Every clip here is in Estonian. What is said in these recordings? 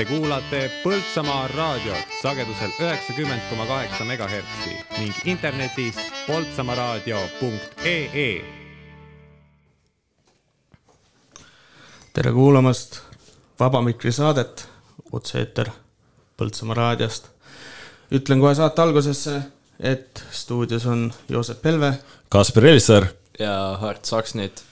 Te kuulate Põltsamaa raadiot sagedusel üheksakümmend koma kaheksa megahertsi ning internetis poltsamaaraadio.ee. tere kuulamast Vaba Mikri saadet, otse-eeter Põltsamaa raadiost. ütlen kohe saate algusesse, et stuudios on Joosep Pelve Kaspar Elissaar ja Hart Saksnit.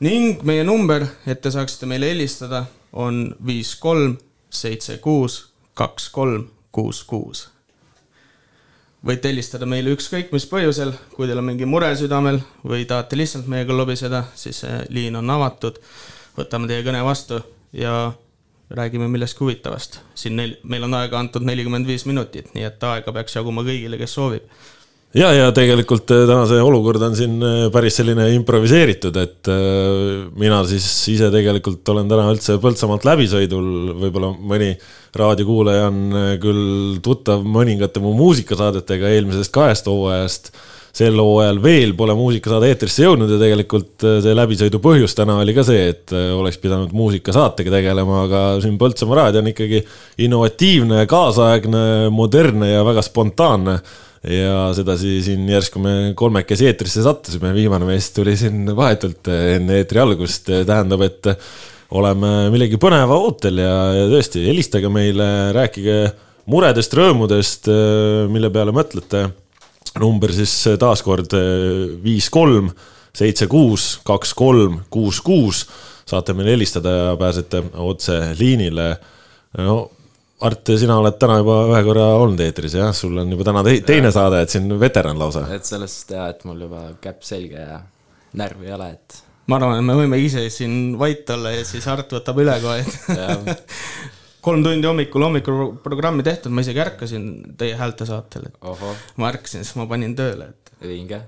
ning meie number, et te saaksite meile helistada, on viis kolm seitse kuus kaks kolm kuus kuus. võite helistada meile ükskõik mis põhjusel, kui teil on mingi mure südamel või tahate lihtsalt meiega lobiseda, siis liin on avatud. võtame teie kõne vastu ja räägime millestki huvitavast. siin neil, meil on aega antud nelikümmend viis minutit, nii et aega peaks jaguma kõigile, kes soovib ja, ja tegelikult äh, täna see olukord on siin äh, päris selline improviseeritud, et äh, mina siis ise tegelikult olen täna üldse Põltsamaalt läbisõidul, võib-olla mõni raadiokuulaja on küll tuttav mõningate mu muusikasaadetega eelmisest kahest hooajast. sel hooajal veel pole muusikasaade eetrisse jõudnud ja tegelikult see läbisõidu põhjus täna oli ka see, et oleks pidanud muusikasaatega tegelema, aga siin Põltsamaa raadio on ikkagi innovatiivne, kaasaegne, modernne ja väga spontaanne ja sedasi siin järsku me kolmekesi eetrisse sattusime, viimane mees tuli siin vahetult enne eetri algust, tähendab, et oleme millegi põneva ootel ja, ja tõesti, helistage meile, rääkige muredest, rõõmudest, mille peale mõtlete. number siis taaskord viis kolm, seitse kuus, kaks kolm, kuus kuus. saate meile helistada ja pääsete otse liinile. no Art, sina oled täna juba ühe korra olnud eetris, jah, sul on juba täna te teine ja. saade, et siin veteran lausa. et sellest ja, et mul juba käpp selge ja närvi ei ole, et. ma arvan, et me võime ise siin vait olla ja siis Art võtab üle kohe, et kolm tundi hommikul hommikuprogrammi tehtud, ma isegi ärkasin teie häälte saatel, et ma ärkasin, siis ma panin tööle, et. vinge.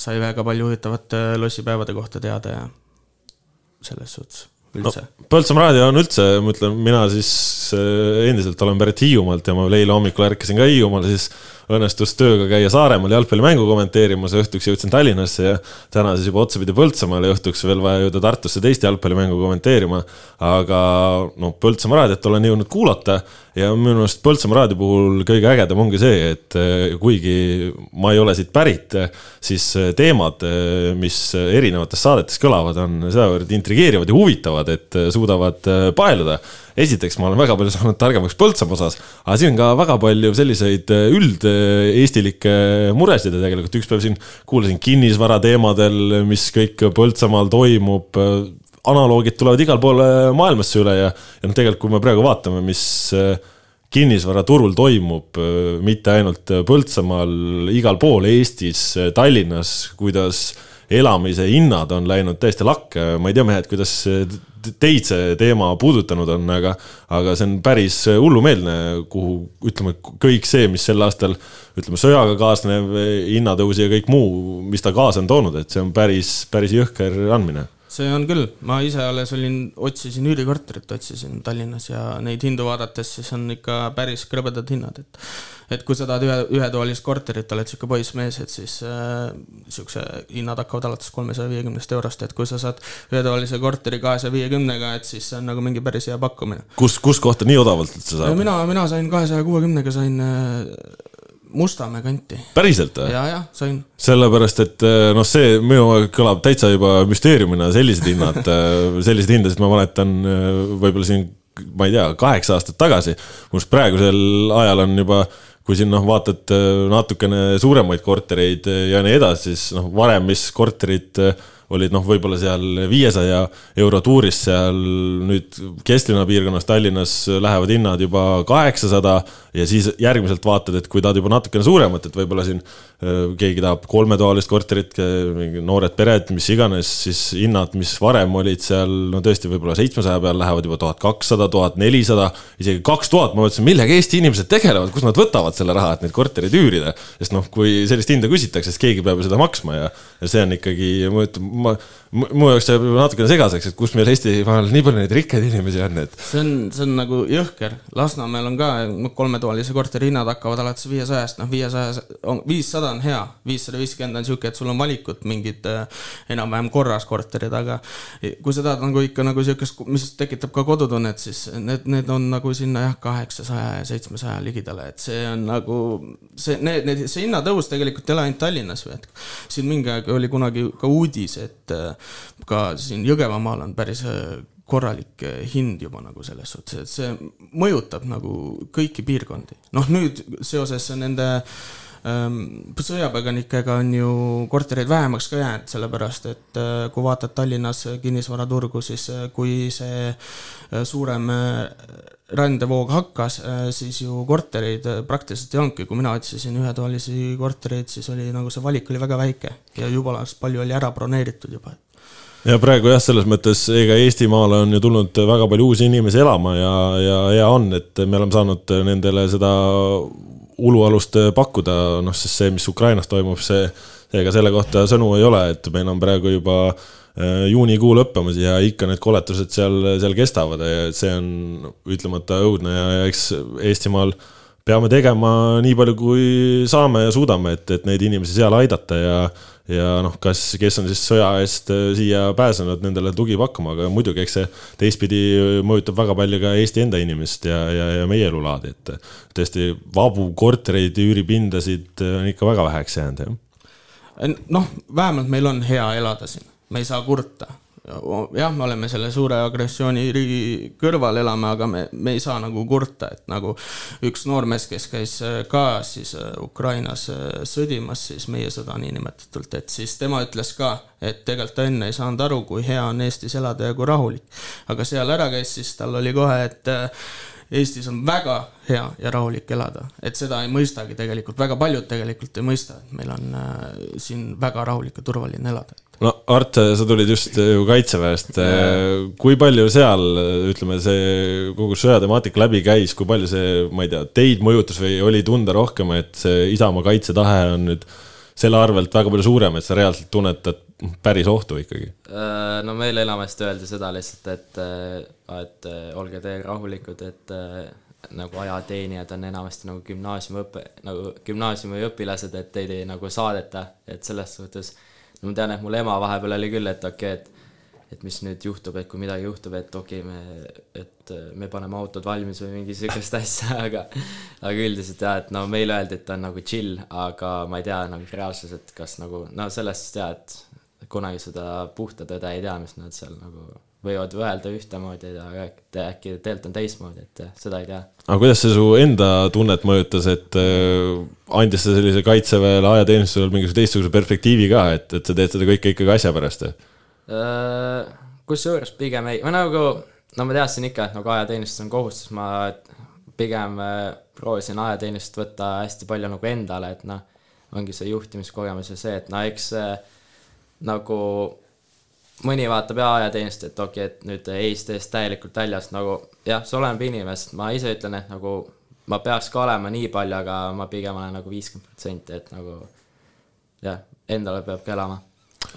sai väga palju huvitavat lossipäevade kohta teada ja selles suhtes üldse no,? Põltsamaa raadio on üldse, ma ütlen, mina siis äh, endiselt olen pärit Hiiumaalt ja ma eile hommikul ärkasin ka Hiiumaal, siis õnnestus tööga käia Saaremaal jalgpallimängu kommenteerimas ja õhtuks jõudsin Tallinnasse ja täna siis juba otsapidi Põltsamaale ja õhtuks veel vaja jõuda Tartusse teist jalgpallimängu kommenteerima. aga noh, Põltsamaa raadiot olen jõudnud kuulata ja minu arust Põltsamaa raadio puhul kõige ägedam ongi see, et eh, kuigi ma ei ole siit pärit, siis eh, teemad, eh, mis erinevates saadetes kõlavad, on sedavõrd intrigeerivad ja huvitavad, et suudavad paeluda. Esiteks, ma olen väga palju saanud targemaks Põltsamaa osas, aga siin on ka väga palju selliseid üld-eestilikke muresid ja tegelikult üks päev siin kuulasin kinnisvara teemadel, mis kõik Põltsamaal toimub analoogid tulevad igal pool maailmasse üle ja, ja noh, tegelikult kui me praegu vaatame, mis äh, kinnisvaraturul toimub, äh, mitte ainult Põltsamaal, igal pool Eestis, äh, Tallinnas, kuidas elamise hinnad on läinud täiesti lakke, ma ei tea, mehed, kuidas teid see teema puudutanud on, aga, aga see on päris hullumeelne, kuhu ütleme, kõik see, mis sel aastal ütleme, sõjaga kaasnev hinnatõus ja kõik muu, mis ta kaasa on toonud, et see on päris, päris jõhker andmine see on küll, ma ise alles olin, otsisin üürikorterit, otsisin Tallinnas ja neid hindu vaadates, siis on ikka päris krõbedad hinnad, et et kui sa tahad ühe, ühetoalist korterit, oled sihuke poissmees, et siis äh, siukse hinnad hakkavad alates kolmesaja viiekümnest eurost, et kui sa saad ühetoalise korteri kahesaja viiekümnega, et siis see on nagu mingi päris hea pakkumine. kus, kus kohta nii odavalt üldse saab? mina, mina sain kahesaja kuuekümnega sain äh, Mustamäe kanti. päriselt või? ja, ja sain. sellepärast, et eh, noh, see minu kõlab täitsa juba müsteeriumina, sellised hinnad, eh, selliseid hindasid ma mäletan eh, võib-olla siin, ma ei tea, kaheksa aastat tagasi. arust praegusel ajal on juba, kui siin noh, vaatad natukene suuremaid kortereid ja nii edasi, siis noh, varem, mis korterid olid noh, võib-olla seal viiesaja euro tuuris, seal nüüd kesklinna piirkonnas Tallinnas lähevad hinnad juba kaheksasada ja siis järgmiselt vaatad, et kui tahad juba natukene suuremat, et võib-olla siin äh, keegi tahab kolmetoalist korterit, noored pered, mis iganes, siis hinnad, mis varem olid seal no tõesti võib-olla seitsmesaja peal, lähevad juba tuhat kakssada, tuhat nelisada, isegi kaks tuhat, ma mõtlesin, millega Eesti inimesed tegelevad, kust nad võtavad selle raha, et neid kortereid üürida. sest noh, kui sellist hinda küsitakse, siis keegi peab ju seda maksma ja, ja see on ikkagi, my mu jaoks jääb natukene segaseks, et kus meil Eestimaal nii palju neid rikkaid inimesi on, et. see on, see on nagu jõhker. Lasnamäel on ka kolmetoalise korteri hinnad hakkavad alates viiesajast, noh, viiesajas viissada on hea, viissada viiskümmend on sihuke, et sul on valikut mingid äh, enam-vähem korras korterid, aga kui sa tahad nagu ikka nagu sihukest, mis tekitab ka kodutunnet, siis need, need on nagu sinna jah, kaheksasaja ja seitsmesaja ligidale, et see on nagu see, need, need, see hinnatõus tegelikult ei ole ainult Tallinnas et siin mingi aeg oli kunagi ka uudis, et äh, ka siin Jõgevamaal on päris äh, korralik äh, hind juba nagu selles suhtes, et see mõjutab nagu kõiki piirkondi. noh, nüüd seoses nende ähm, sõjapõgenikega on ju kortereid vähemaks ka jäänud, sellepärast et äh, kui vaatad Tallinnas kinnisvaraturgu, siis kui see suurem rändevoog hakkas, siis ju kortereid praktiliselt ei olnudki, kui mina otsisin ühetoalisi kortereid, siis oli nagu see valik oli väga väike ja jubala palju oli ära broneeritud juba ja praegu jah, selles mõttes ega Eestimaale on ju tulnud väga palju uusi inimesi elama ja, ja hea on, et me oleme saanud nendele seda ulualust pakkuda, noh, sest see, mis Ukrainas toimub, see, ega selle kohta sõnu ei ole, et meil on praegu juba äh, juunikuu lõppemas ja ikka need koletused seal, seal kestavad. Ja see on ütlemata õudne ja, ja eks Eestimaal peame tegema nii palju, kui saame ja suudame, et, et neid inimesi seal aidata ja ja noh, kas, kes on siis sõja eest äh, siia pääsenud, nendele tugi pakkuma, aga muidugi, eks see teistpidi mõjutab väga palju ka Eesti enda inimest ja, ja, ja meie elulaadi, et tõesti vabu kortereid, üüripindasid on ikka väga väheks jäänud, jah. noh, vähemalt meil on hea elada siin, me ei saa kurta jah, me oleme selle suure agressiooniriigi kõrval elame, aga me, me ei saa nagu kurta, et nagu üks noormees, kes käis äh, ka siis äh, Ukrainas äh, sõdimas, siis meie sõda niinimetatult, et siis tema ütles ka, et tegelikult ta enne ei saanud aru, kui hea on Eestis elada ja kui rahulik. aga seal ära käis, siis tal oli kohe, et Eestis on väga hea ja rahulik elada, et seda ei mõistagi tegelikult, väga paljud tegelikult ei mõista, et meil on siin väga rahulik ja turvaline elada. No Art, sa tulid just ju kaitseväest, kui palju seal, ütleme, see kogu sõjatemaatika läbi käis, kui palju see, ma ei tea, teid mõjutas või oli tunda rohkem, et see Isamaa kaitsetahe on nüüd selle arvelt väga palju suurem, et sa reaalselt tunnetad päris ohtu ikkagi? Äh, no meile enamasti öeldi seda lihtsalt, et, äh, et äh, olge te rahulikud, et nagu ajateenijad on enamasti nagu gümnaasiumiõppe, nagu gümnaasiumiõpilased, et teid ei nagu saadeta, et selles suhtes no ma tean, et mul ema vahepeal oli küll, et okei okay,, et et mis nüüd juhtub, et kui midagi juhtub, et okei okay,, me, et me paneme autod valmis või mingi sihukest asja, aga aga üldiselt jah, et no meile öeldi, et ta on nagu chill, aga ma ei tea nagu reaalsuses, et kas nagu no sellest jah, et kunagi seda puhta tõde ei tea, mis nad seal nagu võivad öelda ühtemoodi, aga äkki tegelikult on teistmoodi, et seda ei tea. aga kuidas see su enda tunnet mõjutas, et äh, andis see sellise kaitseväele, ajateenistusele mingisuguse teistsuguse perspektiivi ka, et, et sa teed seda kõike ikkagi asja pärast? Äh, kusjuures pigem ei, või nagu, no ma teadsin ikka, et nagu ajateenistus on kohustus, ma pigem äh, proovisin ajateenistust võtta hästi palju nagu endale, et noh, ongi see juhtimiskogemus ja see, et no eks nagu mõni vaatab ja ajateenistust, et okei okay,, et nüüd Eesti-st täielikult väljas, nagu jah, see oleneb inimesest, ma ise ütlen, et nagu ma peaks ka olema nii palju, aga ma pigem olen nagu viiskümmend protsenti, et nagu jah, endale peab ka elama.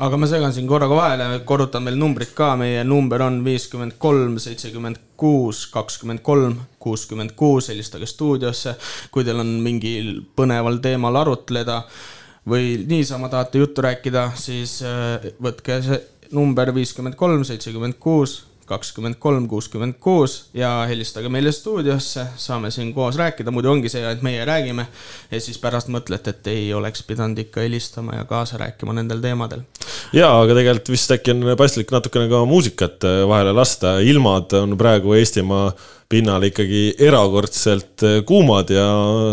Aga ma segan siin korraga vahele, korrutan veel numbrid ka, meie number on viiskümmend kolm, seitsekümmend kuus, kakskümmend kolm, kuuskümmend kuus, helistage stuudiosse, kui teil on mingil põneval teemal arutleda või niisama tahate juttu rääkida, siis äh, võtke see number viiskümmend kolm, seitsekümmend kuus, kakskümmend kolm, kuuskümmend kuus ja helistage meile stuudiosse, saame siin koos rääkida, muidu ongi see, et meie räägime. ja siis pärast mõtlete, et ei oleks pidanud ikka helistama ja kaasa rääkima nendel teemadel. ja, aga tegelikult vist äkki on paslik natukene ka muusikat äh, vahele lasta, ilmad on praegu Eestimaa pinnal ikkagi erakordselt äh, kuumad ja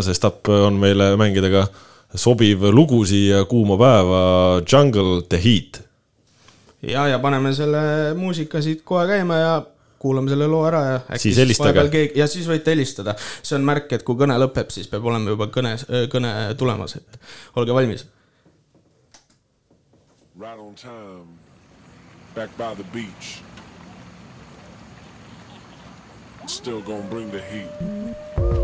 sestap on meile mängida ka sobiv lugu siia kuuma päeva Jungle the Heat. Ja, ja paneme selle muusika siit kohe käima ja kuulame selle loo ära ja. siis helistage. ja siis võite helistada, see on märk, et kui kõne lõpeb, siis peab olema juba kõne, kõne tulemas, et olge valmis. Right on time, back by the beach. Still gonna bring the heat. the heat.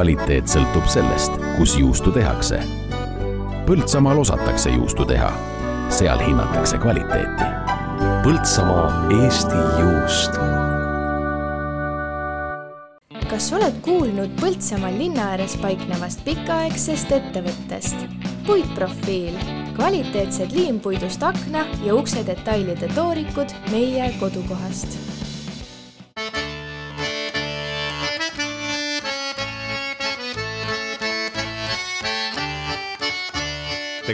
Kvaliteet sõltub sellest, kus juustu tehakse. Põltsamaal osatakse juustu teha, seal hinnatakse kvaliteeti. Põltsamaa Eesti juust kas oled kuulnud Põltsamaal linna ääres paiknevast pikaaegsest ettevõttest? puitprofiil, kvaliteetsed liimpuidust akna ja ukse detailide toorikud meie kodukohast.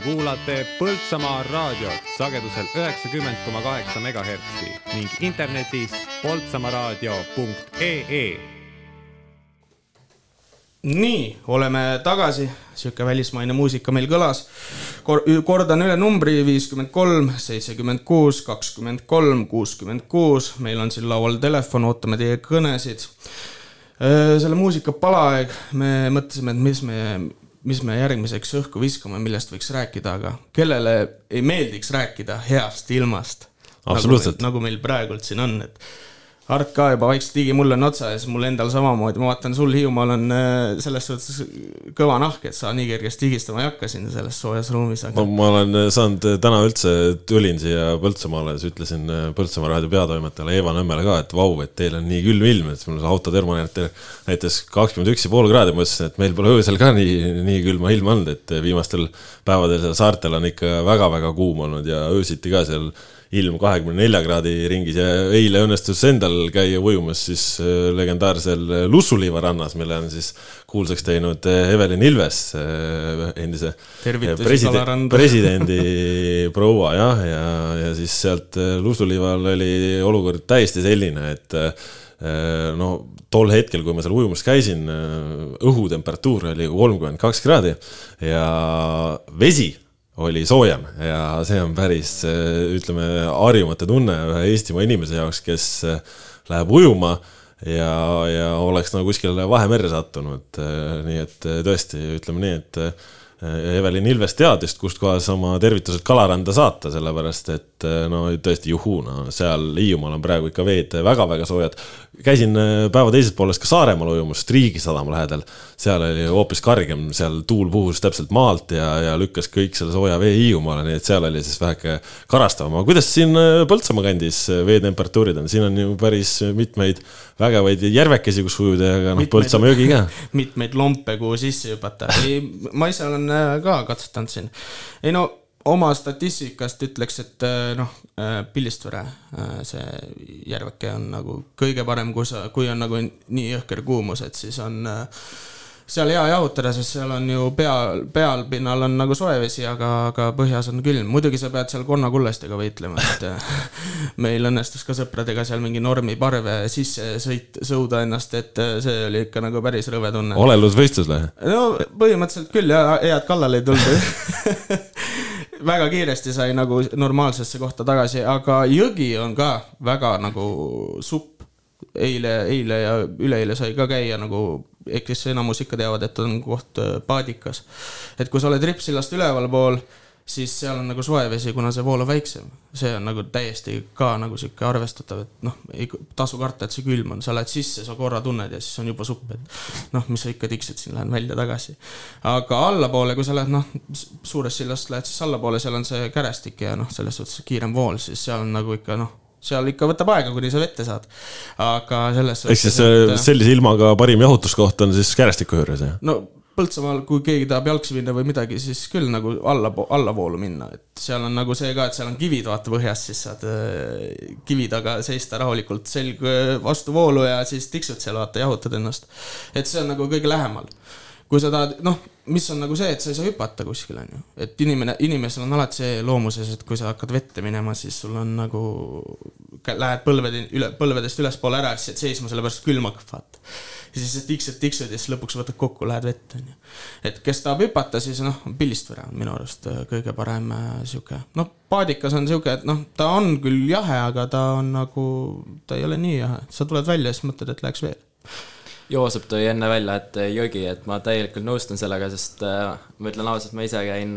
Kuulate Põltsamaa raadiot sagedusel üheksakümmend koma kaheksa megahertsi ning internetis poltsamaaraadio.ee nii, oleme tagasi, sihuke välismaine muusika meil kõlas Kor. kordan üle numbri viiskümmend kolm, seitsekümmend kuus, kakskümmend kolm, kuuskümmend kuus, meil on siin laual telefon, ootame teie kõnesid. selle muusika palaaeg, me mõtlesime, et mis me, mis me järgmiseks õhku viskame, millest võiks rääkida, aga kellele ei meeldiks rääkida heast ilmast. Absoluutselt. nagu meil praegult siin on, et Art ka juba vaikselt higi mul on otsas, mul endal samamoodi, ma vaatan, sul Hiiumaal on äh, selles suhtes kõva nahk, et sa nii kergesti higistama ei hakka siin selles soojas ruumis, no aga ma olen saanud täna üldse, tulin siia Põltsamaale, siis ütlesin Põltsamaa raadio peatoimetajale Eva Nõmmele ka, et vau, et teil on nii külm ilm, et mul see autotermomeeter näitas kakskümmend üks ja pool kraadi, ma ütlesin, et meil pole öösel ka nii, nii külma ilma olnud, et viimastel päevadel seal saartel on ikka väga-väga kuum olnud ja öösiti ka seal ilm kahekümne nelja kraadi ringis ja eile õnnestus endal käia ujumas siis äh, legendaarsel Lussuliiva rannas, mille on siis kuulsaks teinud äh, Evelin Ilves, endise Tervitusi preside- Kalaranda. presidendi proua jah, ja, ja siis sealt äh, Lussuliival oli olukord täiesti selline, et äh, no tol hetkel, kui ma seal ujumas käisin, õhutemperatuur oli kolmkümmend kaks kraadi ja vesi oli soojem ja see on päris, ütleme, harjumatu tunne ühe Eestimaa inimese jaoks, kes äh, läheb ujuma ja, ja oleks nagu kuskile Vahemerre sattunud. nii et tõesti, ütleme nii, et Evelin Ilves teadis, kust kohas oma tervitused Kalaranda saata, sellepärast et no tõesti juhuu, no seal Hiiumaal on praegu ikka veed väga-väga soojad. Käisin äh, päeva teises pooles ka Saaremaal ujumas, Riigisadama lähedal. seal oli hoopis kargem, seal tuul puhus täpselt maalt ja, ja lükkas kõik selle sooja vee Hiiumaale, nii et seal oli siis väheke karastavam, aga kuidas siin äh, Põltsamaa kandis äh, veetemperatuurid on, siin on ju päris mitmeid vägevaid järvekesi, kus ujuda ja noh, Mitmeid- Põltsamaa jõgi ka. mitmeid lompe, kuhu sisse hüpata. ei, ma ise olen ka katsetanud siin. ei no oma statistikast ütleks, et äh, noh, Pillistvere, see järveke on nagu kõige parem, kui sa, kui on nagu nii jõhker kuumus, et siis on äh, seal hea jahutada, sest seal on ju pea, pealpinnal on nagu soe vesi, aga, aga põhjas on külm. muidugi sa pead seal konnakullestega võitlema, et äh, meil õnnestus ka sõpradega seal mingi normiparve sisse sõit, sõuda ennast, et äh, see oli ikka nagu päris rõve tunne. olelusvõistlus või? no põhimõtteliselt küll ja head kallale ei tulnud. väga kiiresti sai nagu normaalsesse kohta tagasi, aga jõgi on ka väga nagu supp. eile, eile ja üleeile sai ka käia nagu, kes enamus ikka teavad, et on koht äh, paadikas. et kui sa oled Ripsillast ülevalpool, siis seal on nagu soe vesi, kuna see vool on väiksem. see on nagu täiesti ka nagu sihuke arvestatav, et noh, ei tasu karta, et see külm on, sa lähed sisse, sa korra tunned ja siis on juba supp, et noh, mis sa ikka tiksud siin, lähen välja tagasi. aga allapoole, kui sa lähed noh, suurest sillast lähed siis allapoole, seal on see kärestik ja noh, selles suhtes kiirem vool, siis seal on nagu ikka noh, seal ikka võtab aega, kuni sa vette saad. aga selles ehk siis äh, sellise ilmaga parim jahutuskoht on siis Kärestiku juures, jah? no Põltsamaal, kui keegi tahab jalgsi minna või midagi, siis küll nagu alla, allavoolu minna, et seal on nagu see ka, et seal on kivid vaata põhjas, siis saad äh, kivi taga seista rahulikult, selg äh, vastu voolu ja siis tiksud seal vaata, jahutad ennast. et see on nagu kõige lähemal. kui sa tahad, noh, mis on nagu see, et sa ei saa hüpata kuskil, on ju. et inimene, inimesel on alati see loomuses, et kui sa hakkad vette minema, siis sul on nagu, lähed põlvede üle, põlvedest ülespoole ära, siis jääd seisma, sellepärast külm hakkab, vaata ja siis tiksud, tiksud ja siis lõpuks võtad kokku, lähed vette, onju. et kes tahab hüpata, siis noh, Pillistvere on minu arust äh, kõige parem äh, sihuke, noh, paadikas on sihuke, et noh, ta on küll jahe, aga ta on nagu, ta ei ole nii jahe, sa tuled välja ja siis mõtled, et läheks veel. Joosep tõi enne välja, et äh, jõgi, et ma täielikult nõustun sellega, sest ma ütlen ausalt, ma ise käin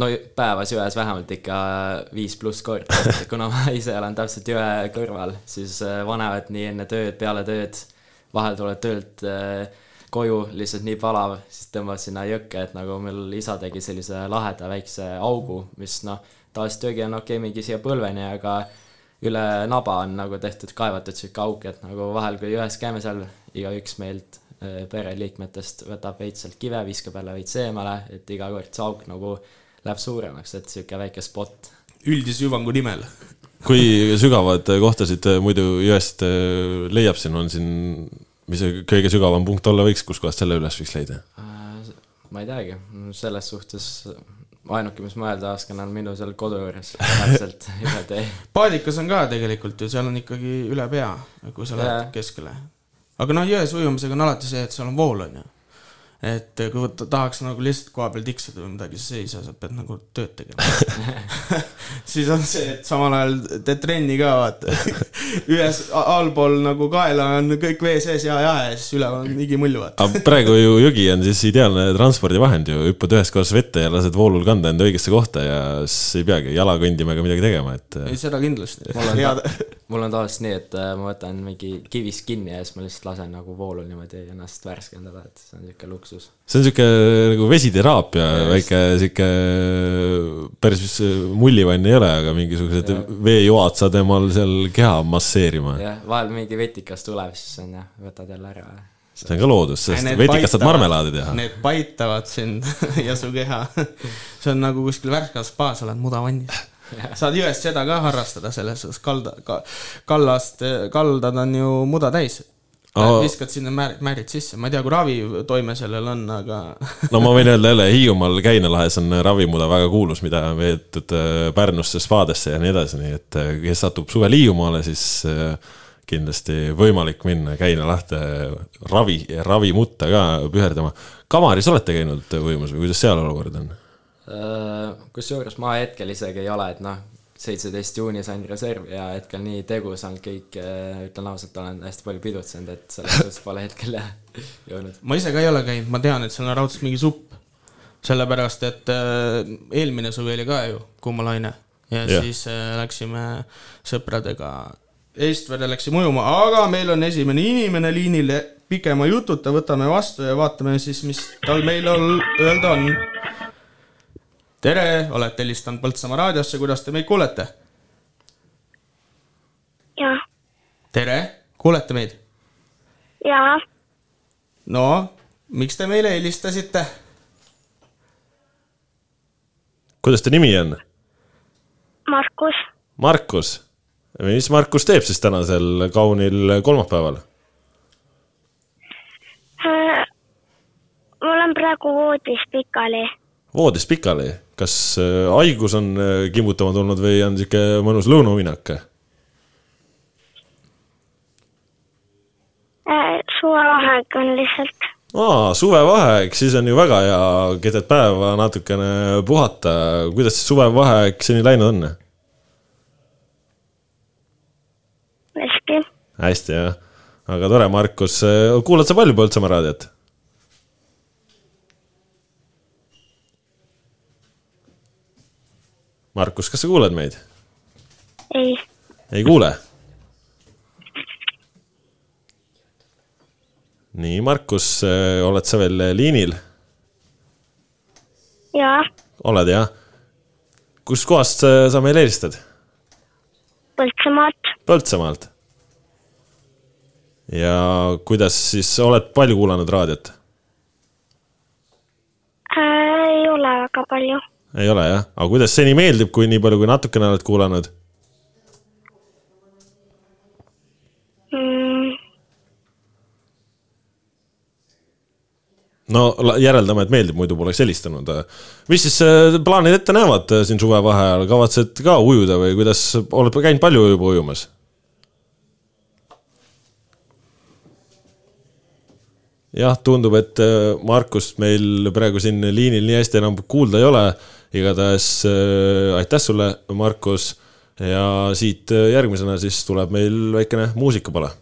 no päevas jões vähemalt ikka viis pluss korda, kuna ma ise elan täpselt jõe kõrval, siis vanemad nii enne tööd, peale tööd, vahel tuled töölt äh, koju lihtsalt nii palav, siis tõmbad sinna jõkke, et nagu meil isa tegi sellise laheda väikse augu, mis noh, tavaliselt jõgi on okei okay, mingi siia põlveni, aga üle naba on nagu tehtud kaevatud sihuke auk, et nagu vahel, kui jões käime seal, igaüks meilt äh, pereliikmetest võtab veits sealt kive, viskab jälle veits eemale, et iga kord see auk nagu läheb suuremaks, et sihuke väike spot. üldise hüvangu nimel. Kui sügavad kohtasid muidu jõest äh, leiab siin, on siin, mis see kõige sügavam punkt olla võiks, kus kohast selle üles võiks leida? Äh, ma ei teagi, selles suhtes ainuke, mis ma öelda oskan, on minu seal kodu juures täpselt üle tee. paadikas on ka tegelikult ju, seal on ikkagi üle pea, kui sa lähed keskele. aga noh, jões ujumisega on alati see, et seal on vool, on ju. Et kui võtta, tahaks nagu lihtsalt koha peal tiksuda või midagi, siis ei saa, sa pead nagu tööd tegema. siis on see, et samal ajal teed trenni ka, vaata. ühes allpool nagu kaela on kõik vee sees ja jahe ja siis üleval on igimullu, vaata. aga praegu ju jõgi on siis ideaalne transpordivahend ju, hüppad ühest korrast vette ja lased voolul kanda enda õigesse kohta ja siis ei peagi jala kõndima ega midagi tegema, et ei, seda kindlasti. mul on mul on tavaliselt nii, et äh, ma võtan mingi kivist kinni ja siis ma lihtsalt lasen nagu voolul niimoodi ennast värskendada, et see on siuke luksus. see on sihuke nagu vesiteraapia, väike sihuke päris mullivann ei ole, aga mingisugused veejoad saad temal seal keha masseerima. jah, vahel mingi vetikas tuleb, siis on jah, võtad jälle ära. see on ka loodus, sest vetikast saad marmelaadi teha. Need paitavad sind ja su keha. see on nagu kuskil Värskas spaas oled mudavannis. saad jõest seda ka harrastada selles suhtes, kalda ka,, kallast, kaldad on ju muda täis. Aa. viskad sinna määrid, määrid sisse, ma ei tea, kui ravitoime sellel on, aga no ma võin öelda jälle, Hiiumaal Käinelahes on ravimuda väga kuulus, mida on veetud äh, Pärnusse spaadesse ja nii edasi, nii et äh, kes satub suvel Hiiumaale, siis äh, kindlasti võimalik minna Käina lahte ravi, ravimutta ka püherdama. Kamaris olete käinud ujumas või kuidas seal olukord on? Kusjuures ma hetkel isegi ei ole, et noh, seitseteist juuni sain reservi ja hetkel nii tegus olnud kõik, ütlen ausalt, olen hästi palju pidutsenud, et selles suhtes pole hetkel jah jõudnud. ma ise ka ei ole käinud, ma tean, et seal on raudselt mingi supp. sellepärast, et äh, eelmine suvi oli ka ju kuumalaine ja yeah. siis äh, läksime sõpradega Eestvere läks siin ujuma, aga meil on esimene inimene liinil, pikema jututa võtame vastu ja vaatame siis, mis tal meile ol- öelda on. tere, olete helistanud Põltsamaa raadiosse, kuidas te meid kuulete? jah, tere, kuulete meid? ja no, miks te meile helistasite? kuidas ta nimi on? Markus, Markus. mis Markus teeb siis tänasel kaunil kolmapäeval? Äh, ma olen praegu voodis pikali. Voodis pikali, kas äh, haigus on äh, kimbutama tulnud või on sihuke mõnus lõunauinak? Äh, suvevaheaeg on lihtsalt. aa, suvevaheaeg, siis on ju väga hea keset päeva natukene puhata. kuidas suvevaheaeg seni läinud on? hästi, hästi jah, aga tore, Markus, kuulad sa palju Põltsamaa raadiot? Markus, kas sa kuulad meid? ei, ei kuule? nii, Markus, oled sa veel liinil? ja oled jah? kustkohast sa sa meile helistad? Põltsamaalt Põltsamaalt. ja kuidas siis, oled palju kuulanud raadiot? äh, ei ole väga palju. Ei ole jah, aga kuidas seni meeldib, kui nii palju, kui natukene oled kuulanud? Mm, no järeldame, et meeldib, muidu poleks helistanud. mis siis äh, plaanid ette näevad äh, siin suvevaheajal, kavatsed ka ujuda või kuidas, oled käinud palju juba ujumas? jah, tundub, et äh, Markust meil praegu siin liinil nii hästi enam kuulda ei ole. Igatahes äh, aitäh sulle, Markus. ja siit äh, järgmisena siis tuleb meil väikene muusikapala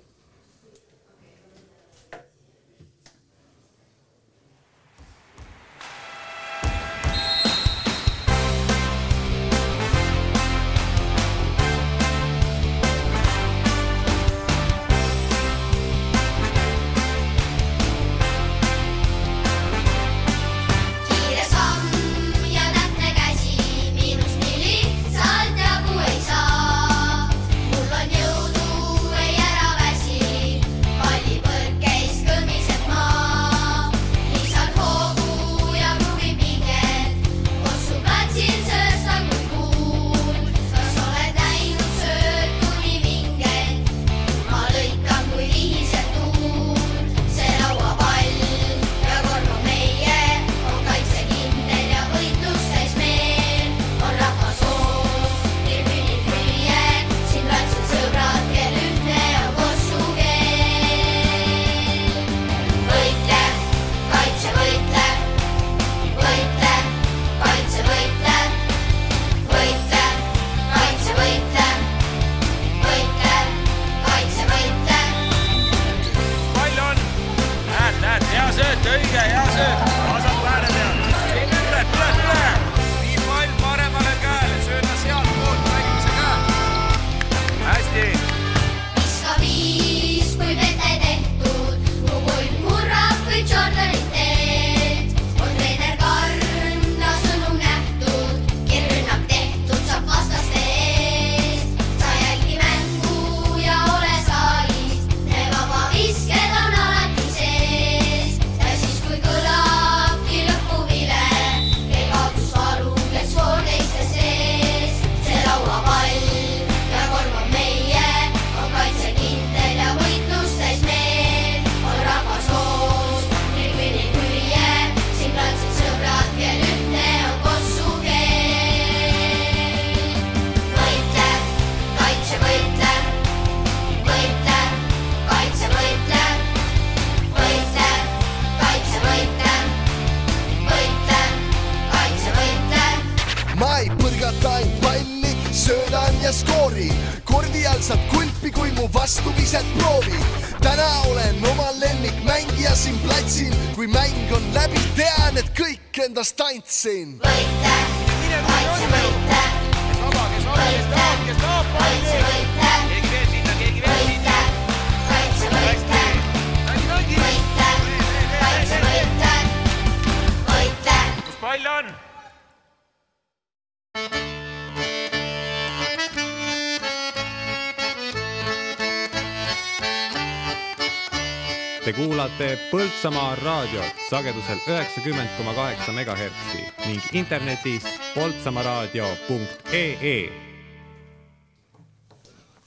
Te kuulate Põltsamaa raadiot sagedusel üheksakümmend koma kaheksa megahertsi ning internetis poltsamaaraadio.ee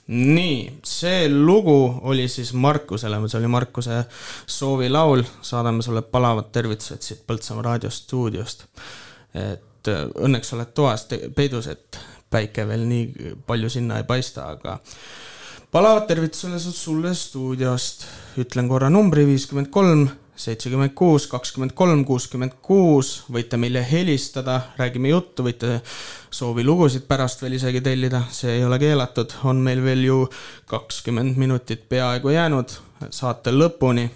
nii, see lugu oli siis Markusele, see oli Markuse soovilaul, saadame sulle palavad tervitused siit Põltsamaa raadiostuudiost. et äh, õnneks oled toas. Peidus, et päike veel nii palju sinna ei paista, aga palavad tervitused sulle stuudiost, ütlen korra numbri viiskümmend kolm, seitsekümmend kuus, kakskümmend kolm, kuuskümmend kuus, võite meile helistada, räägime juttu, võite soovilugusid pärast veel isegi tellida, see ei ole keelatud, on meil veel ju kakskümmend minutit peaaegu jäänud saate lõpuni.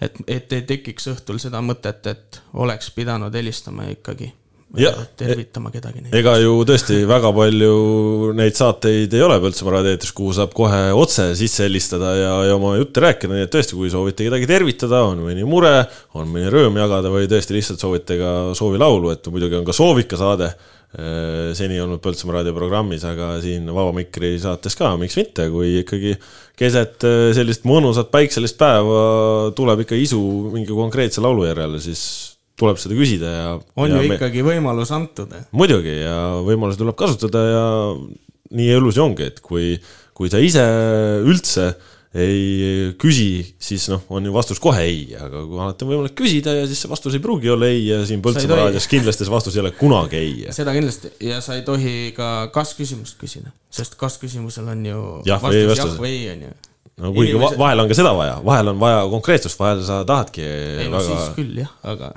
et, et ei tekiks õhtul seda mõtet, et oleks pidanud helistama ikkagi Ja- tervitama kedagi. ega ju tõesti väga palju neid saateid ei ole Põltsamaa raadioeetris, kuhu saab kohe otse sisse helistada ja, ja oma jutte rääkida, nii et tõesti, kui soovite kedagi tervitada, on mõni mure, on mõni rõõm jagada või tõesti lihtsalt soovite ka soovilaulu, et muidugi on ka soovikasaade eh, seni olnud Põltsamaa raadioprogrammis, aga siin Vaba Mikri saates ka, miks mitte, kui ikkagi keset eh, sellist mõnusat päikselist päeva tuleb ikka isu mingi konkreetse laulu järele, siis tuleb seda küsida ja on ja ju me- ikkagi võimalus antud. muidugi ja võimalusi tuleb kasutada ja nii elus ju ongi, et kui, kui sa ise üldse ei küsi, siis noh, on ju vastus kohe ei, aga kui alati on võimalik küsida ja siis see vastus ei pruugi olla ei ja siin Põltsamaa raadios kindlasti see vastus ei ole kunagi ei. seda kindlasti ja sa ei tohi ka kas-küsimust küsida, sest kas-küsimusel on ju ei vastus. jah või ei on ju. No kuigi va Inimesed- vahel on ka seda vaja, vahel on vaja konkreetsust, vahel sa tahadki ei no väga siis küll jah, aga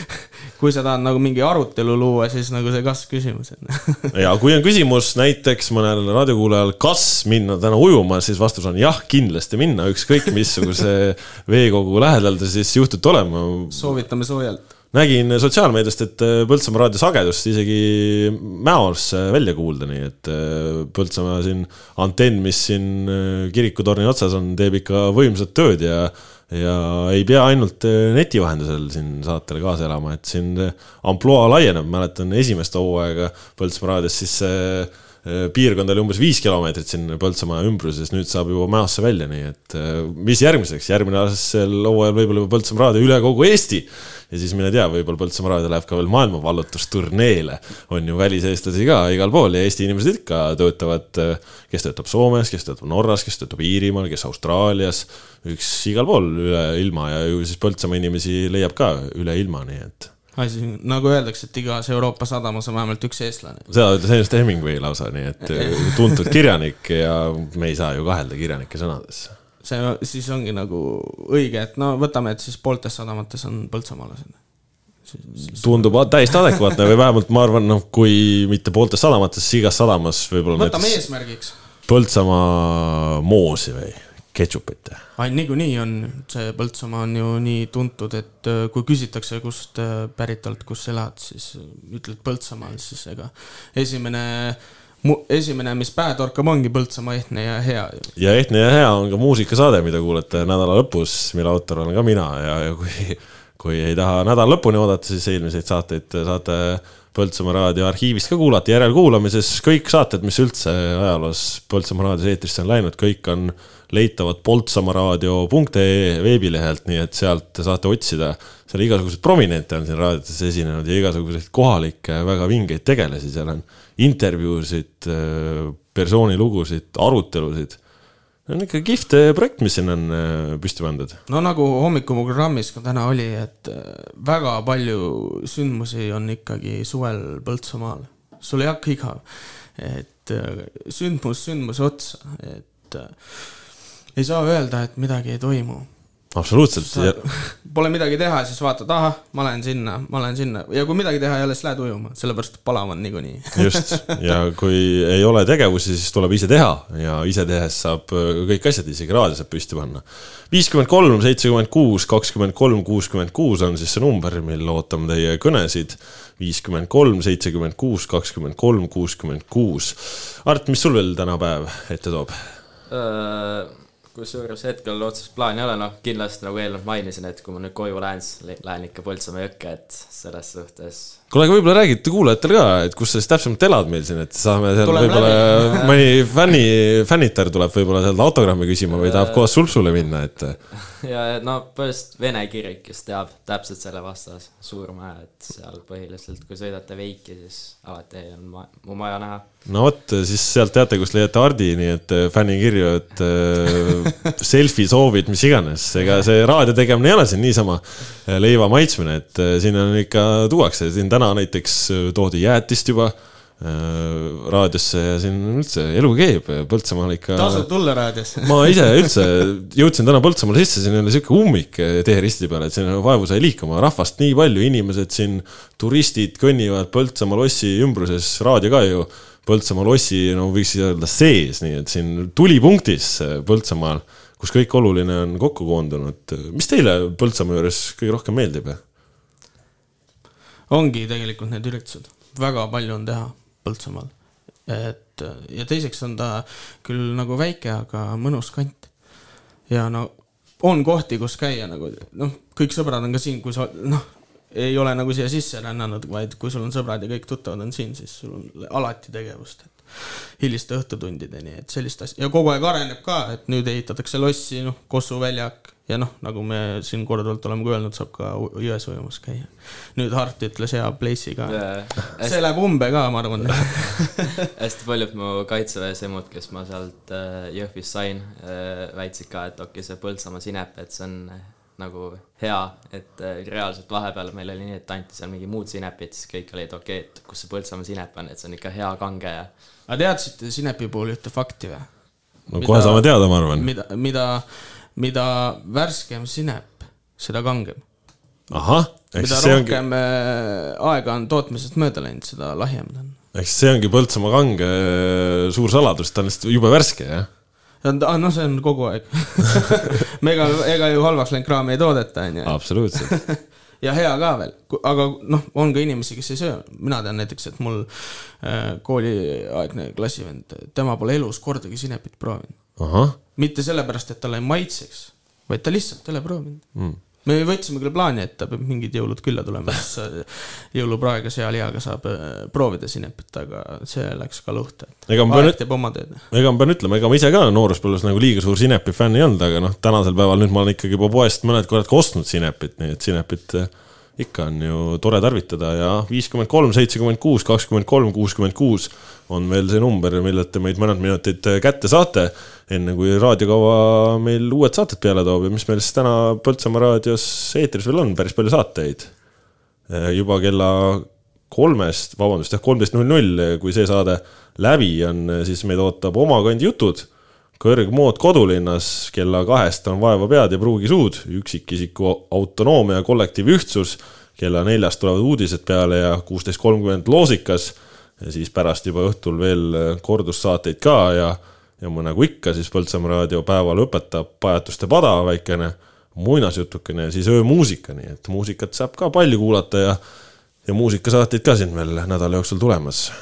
kui sa tahad nagu mingi arutelu luua, siis nagu see kas-küsimus on. ja kui on küsimus näiteks mõnel raadiokuulajal, kas minna täna ujuma, siis vastus on jah, kindlasti minna, ükskõik missuguse veekogu lähedal te siis juhtute olema. soovitame soojalt. Nägin sotsiaalmeediast, et äh, Põltsamaa raadio sagedust isegi Mäos äh, välja kuulda, nii et äh, Põltsamaa siin antenn, mis siin kirikutorni otsas on, teeb ikka võimsat tööd ja ja ei pea ainult neti vahendusel siin saatele kaasa elama, et siin ampluaa laieneb, mäletan esimest hooaega Põltsamaa raadios, siis piirkond oli umbes viis kilomeetrit siin Põltsamaa ümbruses, nüüd saab juba Mäosse välja, nii et äh, mis järgmiseks, järgmisel hooajal võib-olla juba Põltsamaa raadio üle kogu Eesti. Ja siis mine tea, võib-olla Põltsamaa raadio läheb ka veel maailma vallutusturneele. on ju väliseestlasi ka igal pool ja Eesti inimesed ikka töötavad, kes töötab Soomes, kes töötab Norras, kes töötab Iirimaal, kes Austraalias, üks igal pool üle ilma ja ju siis Põltsamaa inimesi leiab ka üle ilma, nii et asi, nagu öeldakse, et igas Euroopa sadamas on vähemalt üks eestlane. seda ütles Ernest Hemingway lausa, nii et eh, tuntud kirjanik ja me ei saa ju kahelda kirjanike sõnades see siis ongi nagu õige, et no võtame, et siis pooltes sadamates on põltsamaalased. tundub täiesti adekvaatne või vähemalt ma arvan, noh, kui mitte pooltes sadamates, siis igas sadamas võib-olla võtame eesmärgiks. Põltsamaa moosi või ketšupit. niikuinii on, see Põltsamaa on ju nii tuntud, et äh, kui küsitakse, kust äh, pärit oled, kus elad, siis äh, ütled Põltsamaal, siis ega esimene, esimene, mis pähe torkab, ongi Põltsamaa ehtne ja hea ja ehtne ja hea on ka muusikasaade, mida kuulete nädala lõpus, mille autor olen ka mina ja, ja kui, kui ei taha nädala lõpuni oodata, siis eelmiseid saateid saate Põltsamaa raadio arhiivist ka kuulata järelkuulamises, kõik saated, mis üldse ajaloos Põltsamaa raadios eetrisse on läinud, kõik on leitavad poltsamaaraadio.ee veebilehelt, nii et sealt saate otsida. seal igasuguseid prominente on siin raadiotes esinenud ja igasuguseid kohalikke väga vingeid tegelasi, seal on intervjuusid, persoonilugusid, arutelusid. see on ikka kihvt projekt, mis siin on äh, püsti pandud. no nagu hommikuprogrammis ka täna oli, et äh, väga palju sündmusi on ikkagi suvel Põltsamaal. sul ei hakka igav, et äh, sündmus sündmuse otsa, et ei saa öelda, et midagi ei toimu. absoluutselt sa pole midagi teha, siis vaatad, ahah, ma lähen sinna, ma lähen sinna ja kui midagi teha ei ole, siis lähed ujuma, sellepärast et palav on niikuinii. just, ja kui ei ole tegevusi, siis tuleb ise teha ja ise tehes saab äh, kõik asjad, isegi raadio saab püsti panna. viiskümmend kolm, seitsekümmend kuus, kakskümmend kolm, kuuskümmend kuus on siis see number, mil ootame teie kõnesid. viiskümmend kolm, seitsekümmend kuus, kakskümmend kolm, kuuskümmend kuus. Art, mis sul veel täna päev ette toob? Kusjuures hetkel otsest plaani ei ole, noh kindlasti nagu eelnevalt mainisin, et kui ma nüüd koju lähen, siis lä- lähen ikka Põltsamaa jõkke, et selles suhtes. kuule, aga võib-olla räägite kuulajatele ka, et kus sa siis täpsemalt elad meil siin, et saame seal võib-olla mõni fänni, fännitar tuleb võib-olla sealt autogrammi küsima või tahab koos sulpsule minna, et ja no põhimõtteliselt Vene kirik, kes teab täpselt selle vastas, Suurmäe, et seal põhiliselt, kui sõidate Veiki, siis alati on ma, mu maja näha. no vot, siis sealt teate, kus leiate Hardi, nii et äh, fännikirju, et äh, selfie soovid, mis iganes, ega see raadio tegemine ei ole siin niisama äh, leiva maitsmine, et äh, siin on ikka, tuuakse siin täna näiteks äh, toodi jäätist juba äh, raadiosse ja siin üldse elu käib, Põltsamaal ikka. tasub tulla raadiosse. ma ise üldse jõudsin täna Põltsamaale sisse, siin oli sihuke ummik teeristi peal, et siin vaevu sai liikuma, rahvast nii palju, inimesed siin, turistid kõnnivad Põltsamaa lossi ümbruses, raadio ka ju Põltsamaa lossi, no võiks öelda sees, nii et siin tulipunktis Põltsamaal, kus kõik oluline on kokku koondunud. mis teile Põltsamaa juures kõige rohkem meeldib? Ongi tegelikult need üritused, väga palju on teha Põltsamaal. et ja teiseks on ta küll nagu väike, aga mõnus kant. ja no on kohti, kus käia nagu noh, kõik sõbrad on ka siin, kui sa noh, ei ole nagu siia sisse rännanud, vaid kui sul on sõbrad ja kõik tuttavad on siin, siis sul on alati tegevust, et hiliste õhtutundideni, et sellist asja ja kogu aeg areneb ka, et nüüd ehitatakse lossi, noh, Kossu väljak ja noh, nagu me siin korduvalt oleme ka öelnud, saab ka jões ujumas käia. nüüd Hart ütles hea place'i ka Jaa.. see läheb umbe ka, ma arvan. hästi paljud mu kaitseväes emud, kes ma sealt äh, Jõhvis sain, väitsid ka, et okei, see Põltsamaa sinep, et see on äh, nagu hea, et äh, reaalselt vahepeal meil oli nii, et anti seal mingi muud sinepit, siis kõik olid okei, et kus see Põltsamaa sinep on, et see on ikka hea kange ja aga teadsite sinepi puhul ühte fakti või? no kohe saame teada, ma arvan. mida, mida, mida värskem sinep, seda kangem. ahah, mida see ongi, rohkem äh, aega on tootmisest mööda läinud, seda lahjem ta on. ehk siis see ongi Põltsamaa kange äh, suur saladus, ta on lihtsalt jube värske, jah? ah, no see on kogu aeg me ega, ega ju halvaks läinud kraami ei toodeta, onju. absoluutselt. ja hea ka veel, aga noh, on ka inimesi, kes ei söö, mina tean näiteks, et mul äh, kooliaegne klassivend, tema pole elus kordagi sinepit proovinud. Mitte sellepärast, et talle ei maitseks, vaid ta lihtsalt ei ole proovinud Mm. me võtsime küll plaani, et ta peab mingid jõulud külla tulema, siis äh, jõulupraega sealihaga saab äh, proovida sinepit, aga see läks ka luhta. Ega ma pean ega ma pean ütlema, ega ma ise ka nooruspõlves nagu liiga suur sinepi fänn ei olnud, aga noh, tänasel päeval nüüd ma olen ikkagi juba poest mõned korrad ka ostnud sinepit, nii et sinepit eh, ikka on ju tore tarvitada ja viiskümmend kolm, seitsekümmend kuus, kakskümmend kolm, kuuskümmend kuus on veel see number, millelt te meid mõned minutid kätte saate, enne kui raadiokava meil uued saated peale toob ja mis meil siis täna Põltsamaa raadios eetris veel on, päris palju saateid. juba kella kolmest, vabandust, jah, kolmteist null null, kui see saade läbi on, siis meid ootab omakandi jutud. Kõrgmood kodulinnas kella kahest on vaeva pead ja pruugi suud, üksikisiku autonoomia ja kollektiivi ühtsus. kella neljast tulevad uudised peale ja kuusteist kolmkümmend loosikas. ja siis pärast juba õhtul veel kordussaateid ka ja, ja nagu ikka siis Põltsamaa raadio päeval õpetab pajatuste pada väikene muinasjutukene ja siis öömuusika, nii et muusikat saab ka palju kuulata ja ja muusikasaateid ka siin veel nädala jooksul tulemas.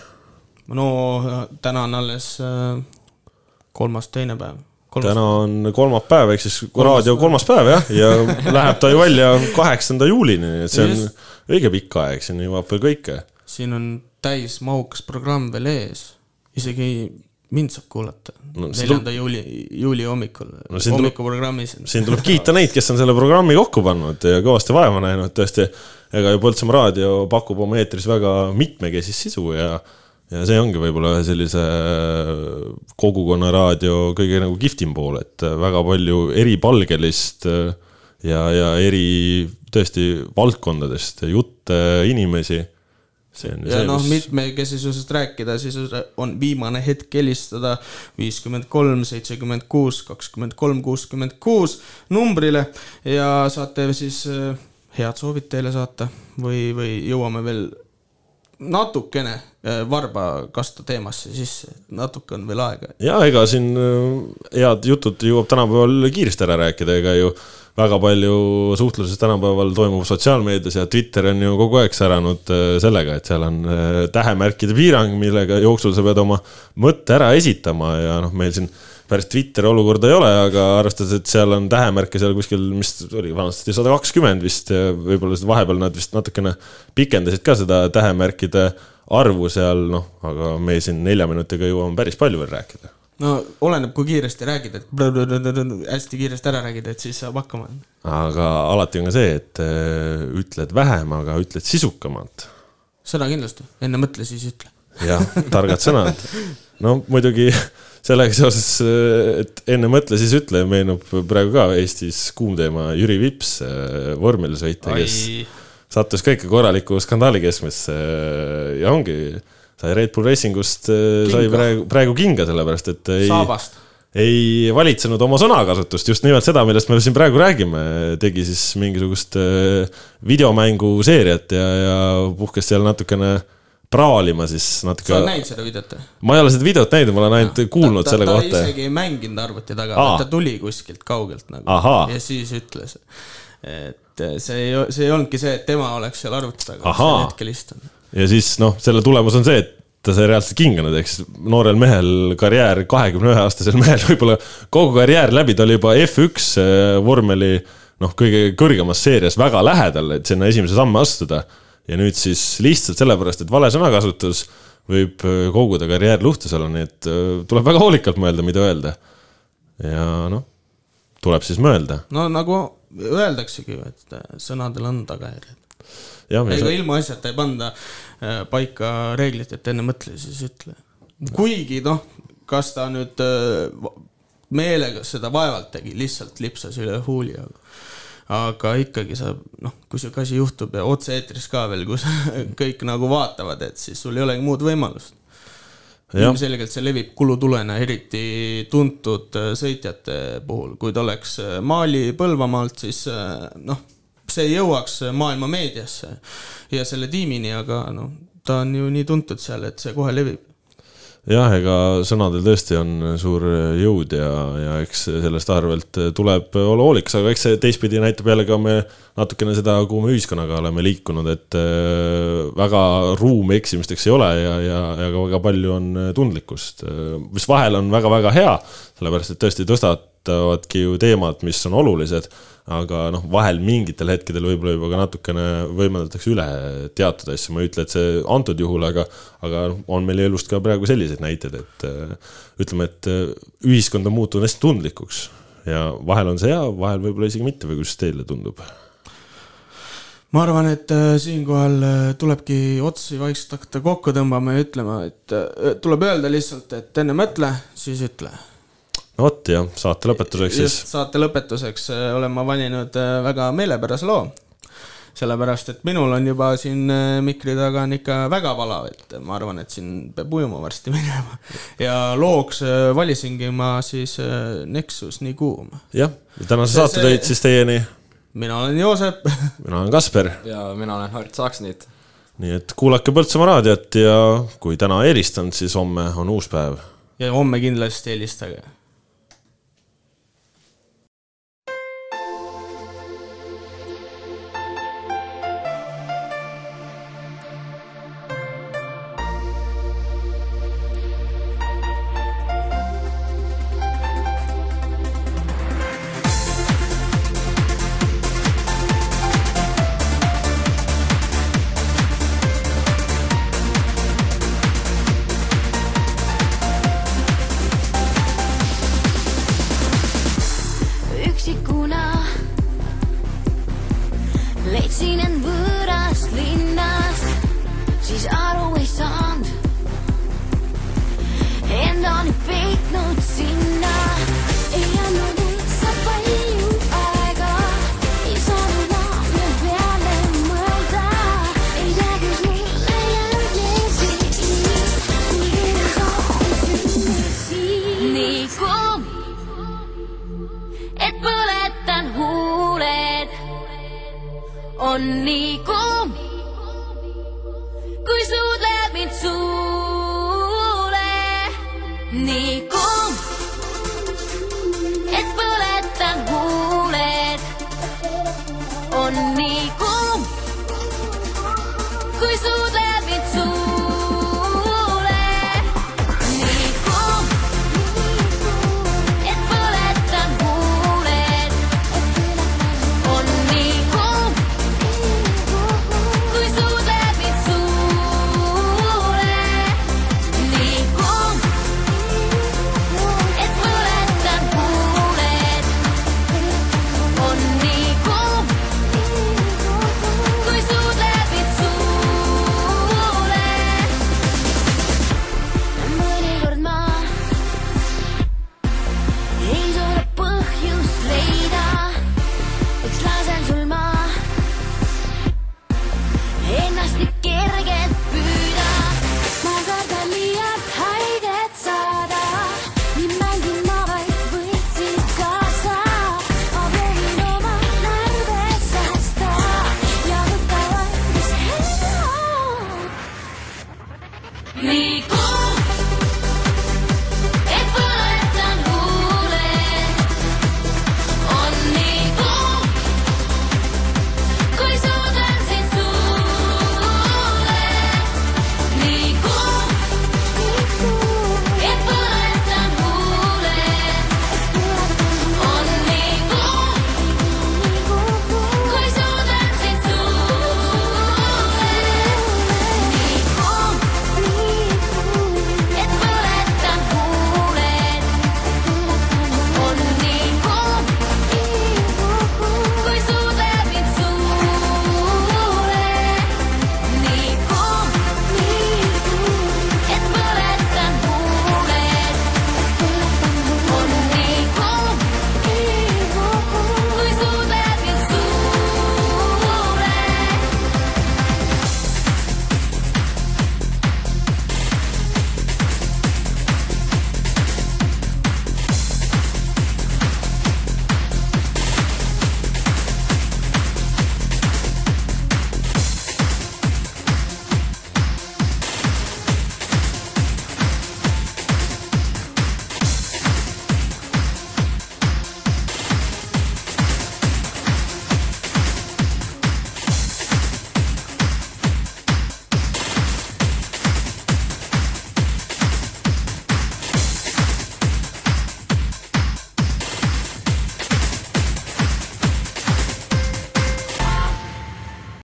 no täna on alles äh, kolmas, teine päev. täna on kolmapäev, ehk siis raadio kolmas päev jah, ja läheb ta ju välja kaheksanda juulini, nii et see on Just. õige pikk aeg, siin jõuab veel kõike. siin on täismahukas programm veel ees, isegi mind saab kuulata No neljanda juuli, juuli hommikul No tuleb- hommikuprogrammis. siin tuleb kiita neid, kes on selle programmi kokku pannud ja kõvasti vaeva näinud, tõesti. ega ju Põltsamaa raadio pakub oma eetris väga mitmekesist sisu ja, ja see ongi võib-olla ühe sellise kogukonnaraadio kõige nagu kihvtim pool, et väga palju eripalgelist ja, ja eri tõesti valdkondadest jutte, inimesi. see on ja see, noh, mis mitmekesisusest rääkida, siis on viimane hetk helistada viiskümmend kolm, seitsekümmend kuus, kakskümmend kolm, kuuskümmend kuus numbrile ja saate siis äh, head soovid teile saata või, või jõuame veel natukene äh, varba kasta teemasse sisse, natuke on veel aega. ja ega siin äh, head jutud jõuab tänapäeval kiiresti ära rääkida, ega ju väga palju suhtluses tänapäeval toimub sotsiaalmeedias ja Twitter on ju kogu aeg säranud äh, sellega, et seal on äh, tähemärkide piirang, millega jooksul sa pead oma mõtte ära esitama. Ja noh, meil siin päris Twitteri olukorda ei ole, aga arvestades, et seal on tähemärke seal kuskil, mis oli vanasti sada kakskümmend vist võib-olla vahepeal nad vist natukene pikendasid ka seda tähemärkide arvu seal, noh, aga me siin nelja minutiga jõuame päris palju veel rääkida. no oleneb, kui kiiresti räägid, et hästi kiiresti ära räägid, et siis saab hakkama. aga alati on ka see, et äh, ütled vähem, aga ütled sisukamalt. seda kindlasti, enne mõtle, siis ütle. jah, targad sõnad. no muidugi sellega seoses, et enne mõtle, siis ütle, meenub praegu ka Eestis kuum teema Jüri Vips, vormelisõitja, kes sattus ka ikka korraliku skandaali keskmesse ja ongi, sai Red Bull Racingust, sai Kinga. praegu, praegu kinga, sellepärast et ei Saabast. ei valitsenud oma sõnakasutust, just nimelt seda, millest me siin praegu räägime, tegi siis mingisugust äh, videomänguseeriat ja, ja puhkes seal natukene praalima siis natuke sa oled näinud seda videot või? ma ei ole seda videot näinud, ma olen ainult kuulnud ta, selle ta kohta. isegi ei mänginud arvuti taga ta tuli kuskilt kaugelt nagu Ahaa. ja siis ütles, et see ei, see ei olnudki see, et tema oleks seal arvuti taga sel hetkel istunud. ja siis noh, selle tulemus on see, et ta sai reaalselt kinga nüüd, ehk siis noorel mehel karjäär, kahekümne ühe aastasel mehel võib-olla kogu karjäär läbi, ta oli juba F1 äh, vormeli noh, kõige kõrgemas seerias väga lähedal, et sinna esimese samme astuda. Ja nüüd siis lihtsalt sellepärast, et vale sõnakasutus võib äh, kogu ta karjäär luhtus olla, nii et äh, tuleb väga hoolikalt mõelda, mida öelda. ja noh, tuleb siis mõelda. no nagu öeldaksegi ju, et äh, sõnadel on tagajärjed. ega sa- ilmaasjata ei panda paika reeglit, et enne mõtle, siis ütle. kuigi noh, kas ta nüüd meelega seda vaevalt tegi, lihtsalt lipsas üle huuli, aga aga ikkagi sa noh, kui sihuke asi juhtub ja otse-eetris ka veel, kus kõik nagu vaatavad, et siis sul ei olegi muud võimalust. Ilmselgelt see levib kulutulena, eriti tuntud äh, sõitjate puhul, kui ta oleks äh, Mali Põlvamaalt, siis äh, noh, see jõuaks äh, maailma meediasse ja selle tiimini, aga noh, ta on ju nii tuntud seal, et see kohe levib. jah, ega sõnadel tõesti on suur jõud ja, ja eks sellest arvelt tuleb olla hoolikas, aga eks see teistpidi näitab jälle ka me natukene seda, kuhu me ühiskonnaga oleme liikunud, et äh, väga ruumi eksimisteks ei ole ja, ja, ja ka väga palju on tundlikkust, mis vahel on väga-väga hea, sellepärast et tõesti tõstatavadki ju teemad, mis on olulised aga noh, vahel mingitel hetkedel võib-olla juba ka natukene võimaldatakse üle teatud asju, ma ei ütle, et see antud juhul, aga aga noh, on meil elust ka praegu selliseid näiteid, et äh, ütleme, et äh, ühiskond on muutunud hästi tundlikuks ja vahel on see hea, vahel võib-olla isegi mitte või kuidas teile tundub? ma arvan, et äh, siinkohal tulebki otsi vaikselt hakata kokku tõmbama ja ütlema, et tuleb öelda lihtsalt, et enne mõtle, siis ütle no vot jah, saate lõpetuseks siis saate lõpetuseks äh, olen ma valinud äh, väga meelepärase loo. sellepärast, et minul on juba siin äh, mikri taga on ikka väga palav, et ma arvan, et siin peab ujuma varsti minema. ja looks valisingi ma siis Nexus nii kuum. jah, tänase See- saate see- tõid siis teieni, mina olen Joosep. mina olen Kasper ja mina olen Hart Saksnit. nii et kuulake Põltsamaa raadiot ja kui täna ei helistanud, siis homme on uus päev. ja homme kindlasti helistage.